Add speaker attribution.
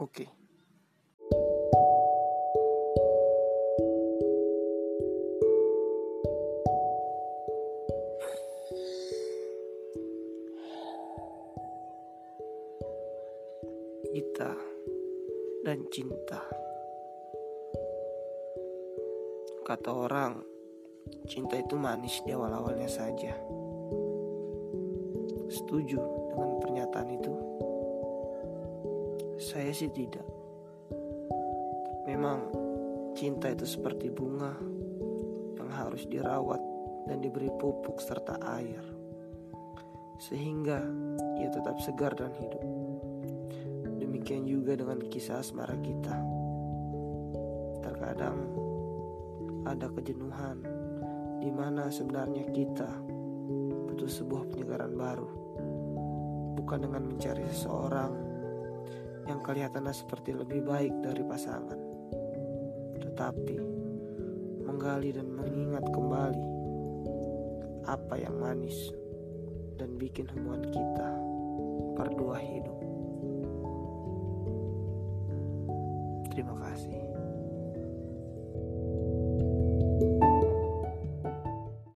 Speaker 1: Oke. Kita dan cinta. Kata orang, cinta itu manis di awal-awalnya saja. Setuju dengan pernyataan itu? Saya sih tidak. Memang cinta itu seperti bunga yang harus dirawat dan diberi pupuk serta air. Sehingga ia tetap segar dan hidup. Demikian juga dengan kisah asmara kita. Terkadang ada kejenuhan di mana sebenarnya kita butuh sebuah penyegaran baru. Bukan dengan mencari seseorang yang kelihatannya seperti lebih baik dari pasangan. Tetapi menggali dan mengingat kembali apa yang manis dan bikin hubungan kita berdua hidup. Terima kasih.